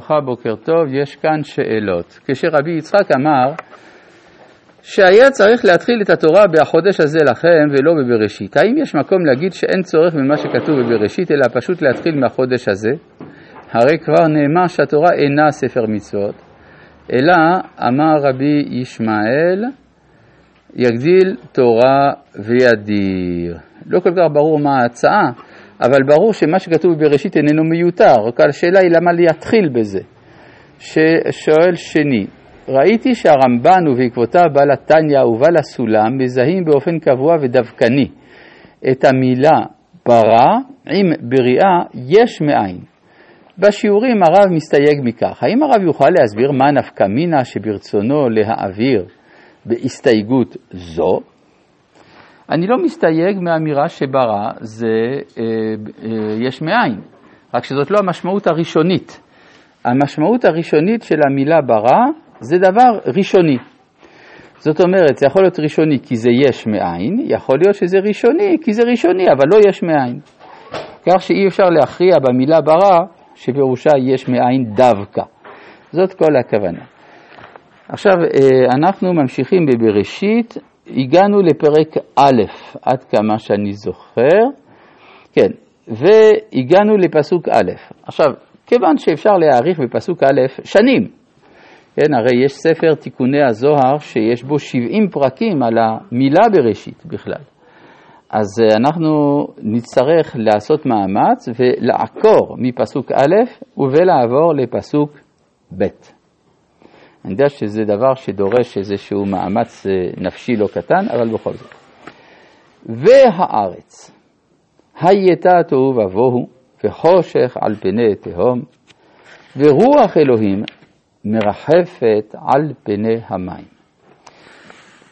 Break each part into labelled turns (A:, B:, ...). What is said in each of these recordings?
A: ברכה, בוקר טוב, יש כאן שאלות. כשרבי יצחק אמר שהיה צריך להתחיל את התורה בחודש הזה לכם ולא בבראשית, האם יש מקום להגיד שאין צורך במה שכתוב בבראשית, אלא פשוט להתחיל מהחודש הזה? הרי כבר נאמר שהתורה אינה ספר מצוות, אלא אמר רבי ישמעאל, יגדיל תורה וידיר. לא כל כך ברור מה ההצעה. אבל ברור שמה שכתוב בראשית איננו מיותר, רק השאלה היא למה להתחיל בזה. ששואל שני, ראיתי שהרמב"ן ובעקבותיו בעל התניא ובעל הסולם מזהים באופן קבוע ודווקני את המילה ברא עם בריאה יש מאין. בשיעורים הרב מסתייג מכך. האם הרב יוכל להסביר מה נפקא מינה שברצונו להעביר בהסתייגות זו? אני לא מסתייג מהאמירה שברא זה אה, אה, יש מאין, רק שזאת לא המשמעות הראשונית. המשמעות הראשונית של המילה ברא זה דבר ראשוני. זאת אומרת, זה יכול להיות ראשוני כי זה יש מאין, יכול להיות שזה ראשוני כי זה ראשוני, אבל לא יש מאין. כך שאי אפשר להכריע במילה ברא שפירושה יש מאין דווקא. זאת כל הכוונה. עכשיו, אה, אנחנו ממשיכים בבראשית, הגענו לפרק א', עד כמה שאני זוכר, כן, והגענו לפסוק א'. עכשיו, כיוון שאפשר להאריך בפסוק א' שנים, כן, הרי יש ספר תיקוני הזוהר שיש בו 70 פרקים על המילה בראשית בכלל. אז אה, אנחנו נצטרך לעשות מאמץ ולעקור מפסוק א' ולעבור לפסוק ב'. אני יודע שזה דבר שדורש איזשהו מאמץ אה, נפשי לא קטן, אבל בכל זאת. והארץ, הייתה תוהו ובוהו, וחושך על פני תהום, ורוח אלוהים מרחפת על פני המים.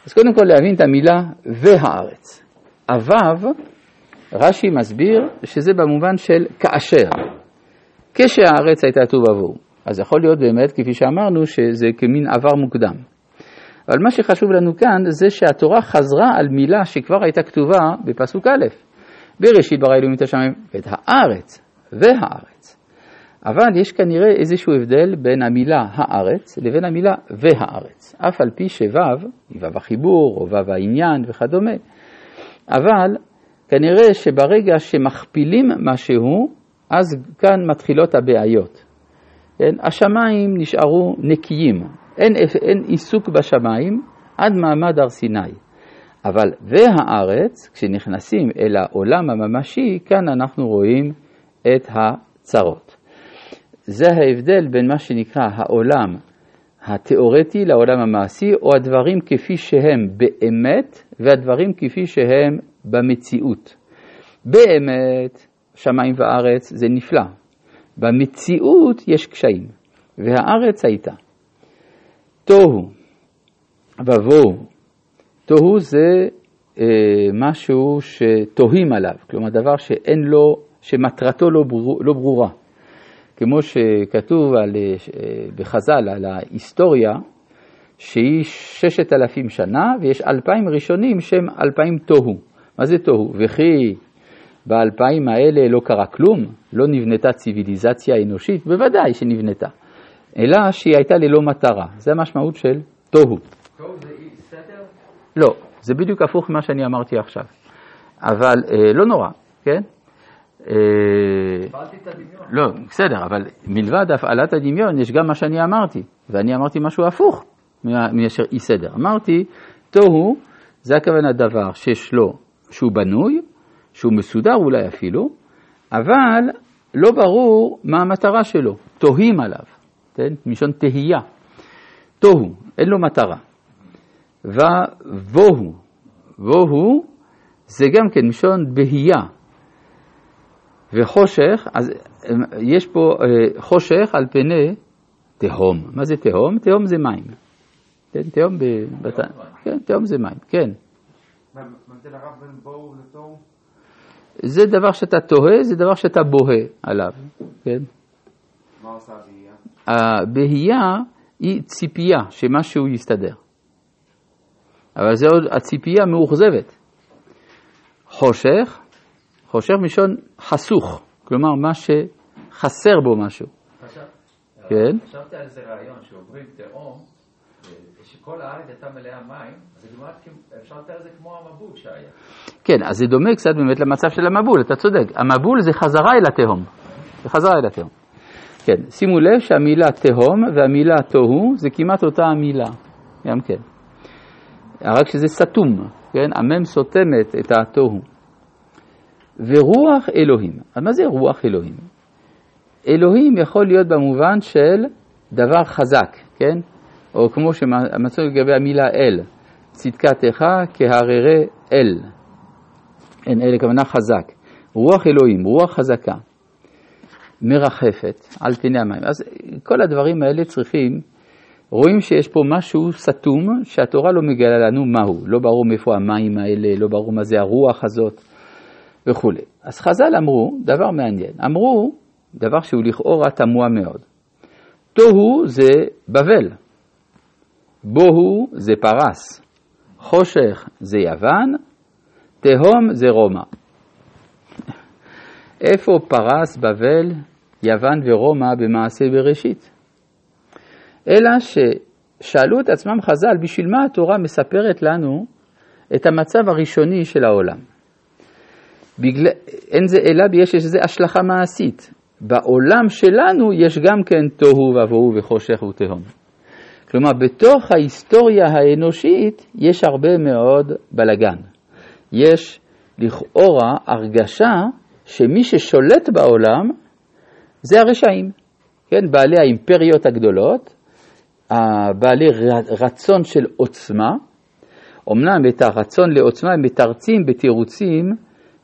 A: אז קודם כל להבין את המילה והארץ. הוו, רש"י מסביר שזה במובן של כאשר. כשהארץ הייתה תוהו ובוהו. אז יכול להיות באמת, כפי שאמרנו, שזה כמין עבר מוקדם. אבל מה שחשוב לנו כאן זה שהתורה חזרה על מילה שכבר הייתה כתובה בפסוק א', בראשית ברא אלוהים את השמיים ואת הארץ והארץ. אבל יש כנראה איזשהו הבדל בין המילה הארץ לבין המילה והארץ, אף על פי שו' היא ו' החיבור או ו' העניין וכדומה. אבל כנראה שברגע שמכפילים משהו, אז כאן מתחילות הבעיות. כן? השמיים נשארו נקיים, אין, אין עיסוק בשמיים עד מעמד הר סיני. אבל והארץ, כשנכנסים אל העולם הממשי, כאן אנחנו רואים את הצרות. זה ההבדל בין מה שנקרא העולם התיאורטי לעולם המעשי, או הדברים כפי שהם באמת, והדברים כפי שהם במציאות. באמת, שמיים וארץ זה נפלא, במציאות יש קשיים, והארץ הייתה. תוהו ובוהו, תוהו זה אה, משהו שתוהים עליו, כלומר דבר שאין לו, שמטרתו לא, ברור, לא ברורה. כמו שכתוב על, אה, בחז"ל על ההיסטוריה, שהיא ששת אלפים שנה, ויש אלפיים ראשונים שהם אלפיים תוהו. מה זה תוהו? וכי באלפיים האלה לא קרה כלום, לא נבנתה ציוויליזציה אנושית, בוודאי שנבנתה, אלא שהיא הייתה ללא מטרה, זה המשמעות של תוהו.
B: תוהו זה סדר?
A: לא, זה בדיוק הפוך ממה שאני אמרתי עכשיו, אבל אה, לא נורא, כן?
B: אה, הפעלתי את הדמיון.
A: לא, בסדר, אבל מלבד הפעלת הדמיון יש גם מה שאני אמרתי, ואני אמרתי משהו הפוך מאשר אי סדר. אמרתי, תוהו זה הכוונה דבר שיש לו, שהוא בנוי, שהוא מסודר אולי אפילו, אבל לא ברור מה המטרה שלו, תוהים עליו, כן? מלשון תהייה. תוהו, אין לו מטרה. ובוהו, בוהו זה גם כן מלשון בהייה. וחושך, אז יש פה אה, חושך על פני תהום. מה זה תהום? תהום זה מים. כן, תהום. כן, תהום זה מים, כן.
B: מה ההבדל הרב בין בואו לתוהו?
A: זה דבר שאתה תוהה, זה דבר שאתה בוהה עליו, כן?
B: מה עושה הבהייה?
A: הבהייה היא ציפייה שמשהו יסתדר. אבל זה עוד, הציפייה מאוכזבת. חושך, חושך מלשון חסוך, כלומר מה שחסר בו משהו.
B: עכשיו,
A: כן?
C: חשבתי על איזה רעיון שעוברים תהום, שכל הארץ הייתה מלאה מים, זה כמעט, אפשר לתאר את זה כמו המבול שהיה.
A: כן, אז זה דומה קצת באמת למצב של המבול, אתה צודק. המבול זה חזרה אל התהום. זה חזרה אל התהום. כן, שימו לב שהמילה תהום והמילה תוהו זה כמעט אותה המילה, גם כן. רק שזה סתום, כן? המם סותמת את התוהו. ורוח אלוהים. אז מה זה רוח אלוהים? אלוהים יכול להיות במובן של דבר חזק, כן? או כמו שמצאנו לגבי המילה אל, צדקתך כהררי אל. אין אל הכוונה חזק. רוח אלוהים, רוח חזקה, מרחפת על פני המים. אז כל הדברים האלה צריכים, רואים שיש פה משהו סתום שהתורה לא מגלה לנו מהו. לא ברור מאיפה המים האלה, לא ברור מה זה הרוח הזאת וכולי. אז חז"ל אמרו דבר מעניין. אמרו דבר שהוא לכאורה תמוה מאוד. תוהו זה בבל, בוהו זה פרס, חושך זה יוון, תהום זה רומא. איפה פרס, בבל, יוון ורומא במעשה בראשית? אלא ששאלו את עצמם חז"ל, בשביל מה התורה מספרת לנו את המצב הראשוני של העולם? בגלל, אין זה אלא יש לזה השלכה מעשית. בעולם שלנו יש גם כן תוהו ובוהו וחושך ותהום. כלומר, בתוך ההיסטוריה האנושית יש הרבה מאוד בלגן. יש לכאורה הרגשה שמי ששולט בעולם זה הרשעים, כן? בעלי האימפריות הגדולות, בעלי רצון של עוצמה, אמנם את הרצון לעוצמה הם מתרצים בתירוצים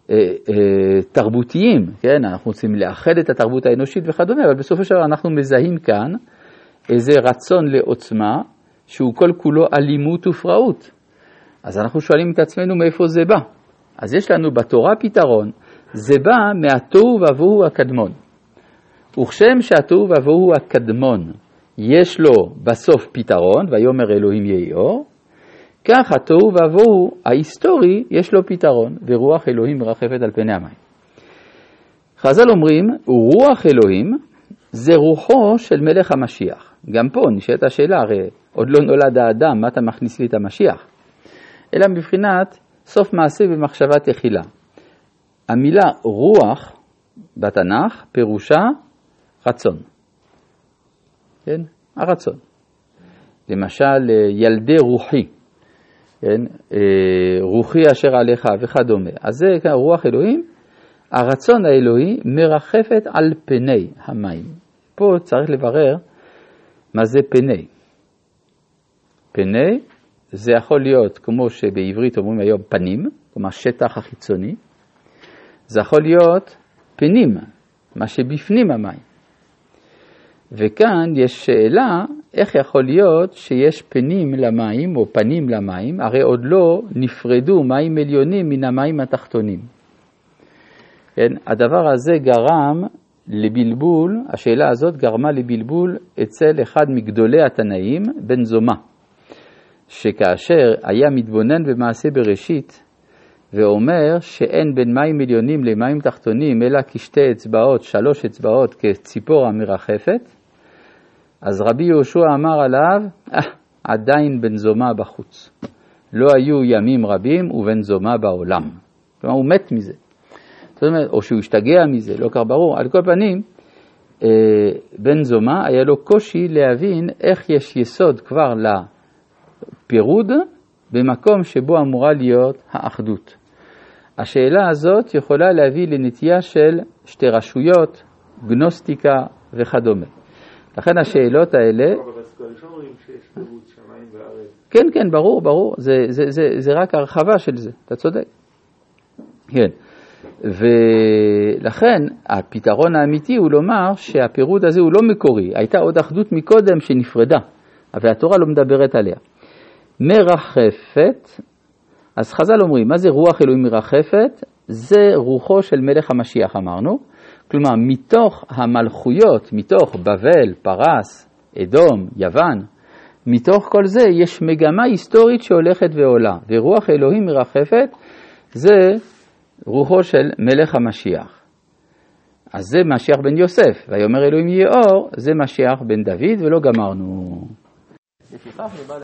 A: אה, אה, תרבותיים, כן? אנחנו רוצים לאחד את התרבות האנושית וכדומה, אבל בסופו של דבר אנחנו מזהים כאן איזה רצון לעוצמה שהוא כל כולו אלימות ופראות. אז אנחנו שואלים את עצמנו מאיפה זה בא. אז יש לנו בתורה פתרון, זה בא מהתוהו ובוהו הקדמון. וכשם שהתוהו ובוהו הקדמון יש לו בסוף פתרון, ויאמר אלוהים יהי אור, כך התוהו ובוהו ההיסטורי יש לו פתרון, ורוח אלוהים מרחפת על פני המים. חז"ל אומרים, רוח אלוהים זה רוחו של מלך המשיח. גם פה נשאלת השאלה, הרי עוד לא נולד האדם, מה אתה מכניס לי את המשיח? אלא מבחינת סוף מעשה במחשבה תחילה. המילה רוח בתנ"ך פירושה רצון. כן? הרצון. למשל, ילדי רוחי, כן? רוחי אשר עליך וכדומה. אז זה רוח אלוהים, הרצון האלוהי מרחפת על פני המים. פה צריך לברר מה זה פני. פני זה יכול להיות, כמו שבעברית אומרים היום, פנים, כלומר שטח החיצוני, זה יכול להיות פנים, מה שבפנים המים. וכאן יש שאלה, איך יכול להיות שיש פנים למים או פנים למים, הרי עוד לא נפרדו מים עליונים מן המים התחתונים. כן, הדבר הזה גרם לבלבול, השאלה הזאת גרמה לבלבול אצל אחד מגדולי התנאים, בן זומא, שכאשר היה מתבונן במעשה בראשית, ואומר שאין בין מים עליונים למים תחתונים אלא כשתי אצבעות, שלוש אצבעות כציפור המרחפת, אז רבי יהושע אמר עליו, אה, עדיין בן זומא בחוץ. לא היו ימים רבים ובן זומא בעולם. כלומר, הוא מת מזה. זאת אומרת, או שהוא השתגע מזה, לא כך ברור. על כל פנים, אה, בן זומא היה לו קושי להבין איך יש יסוד כבר לפירוד במקום שבו אמורה להיות האחדות. השאלה הזאת יכולה להביא לנטייה של שתי רשויות, גנוסטיקה וכדומה. לכן השאלות האלה... כן, כן, ברור, ברור, זה, זה, זה, זה רק הרחבה של זה, אתה צודק. כן, ולכן הפתרון האמיתי הוא לומר שהפירוד הזה הוא לא מקורי, הייתה עוד אחדות מקודם שנפרדה, אבל התורה לא מדברת עליה. מרחפת, אז חז"ל אומרים, מה זה רוח אלוהים מרחפת? זה רוחו של מלך המשיח אמרנו, כלומר מתוך המלכויות, מתוך בבל, פרס, אדום, יוון, מתוך כל זה יש מגמה היסטורית שהולכת ועולה, ורוח אלוהים מרחפת זה רוחו של מלך המשיח. אז זה משיח בן יוסף, ויאמר אלוהים יהיה אור, זה משיח בן דוד ולא גמרנו.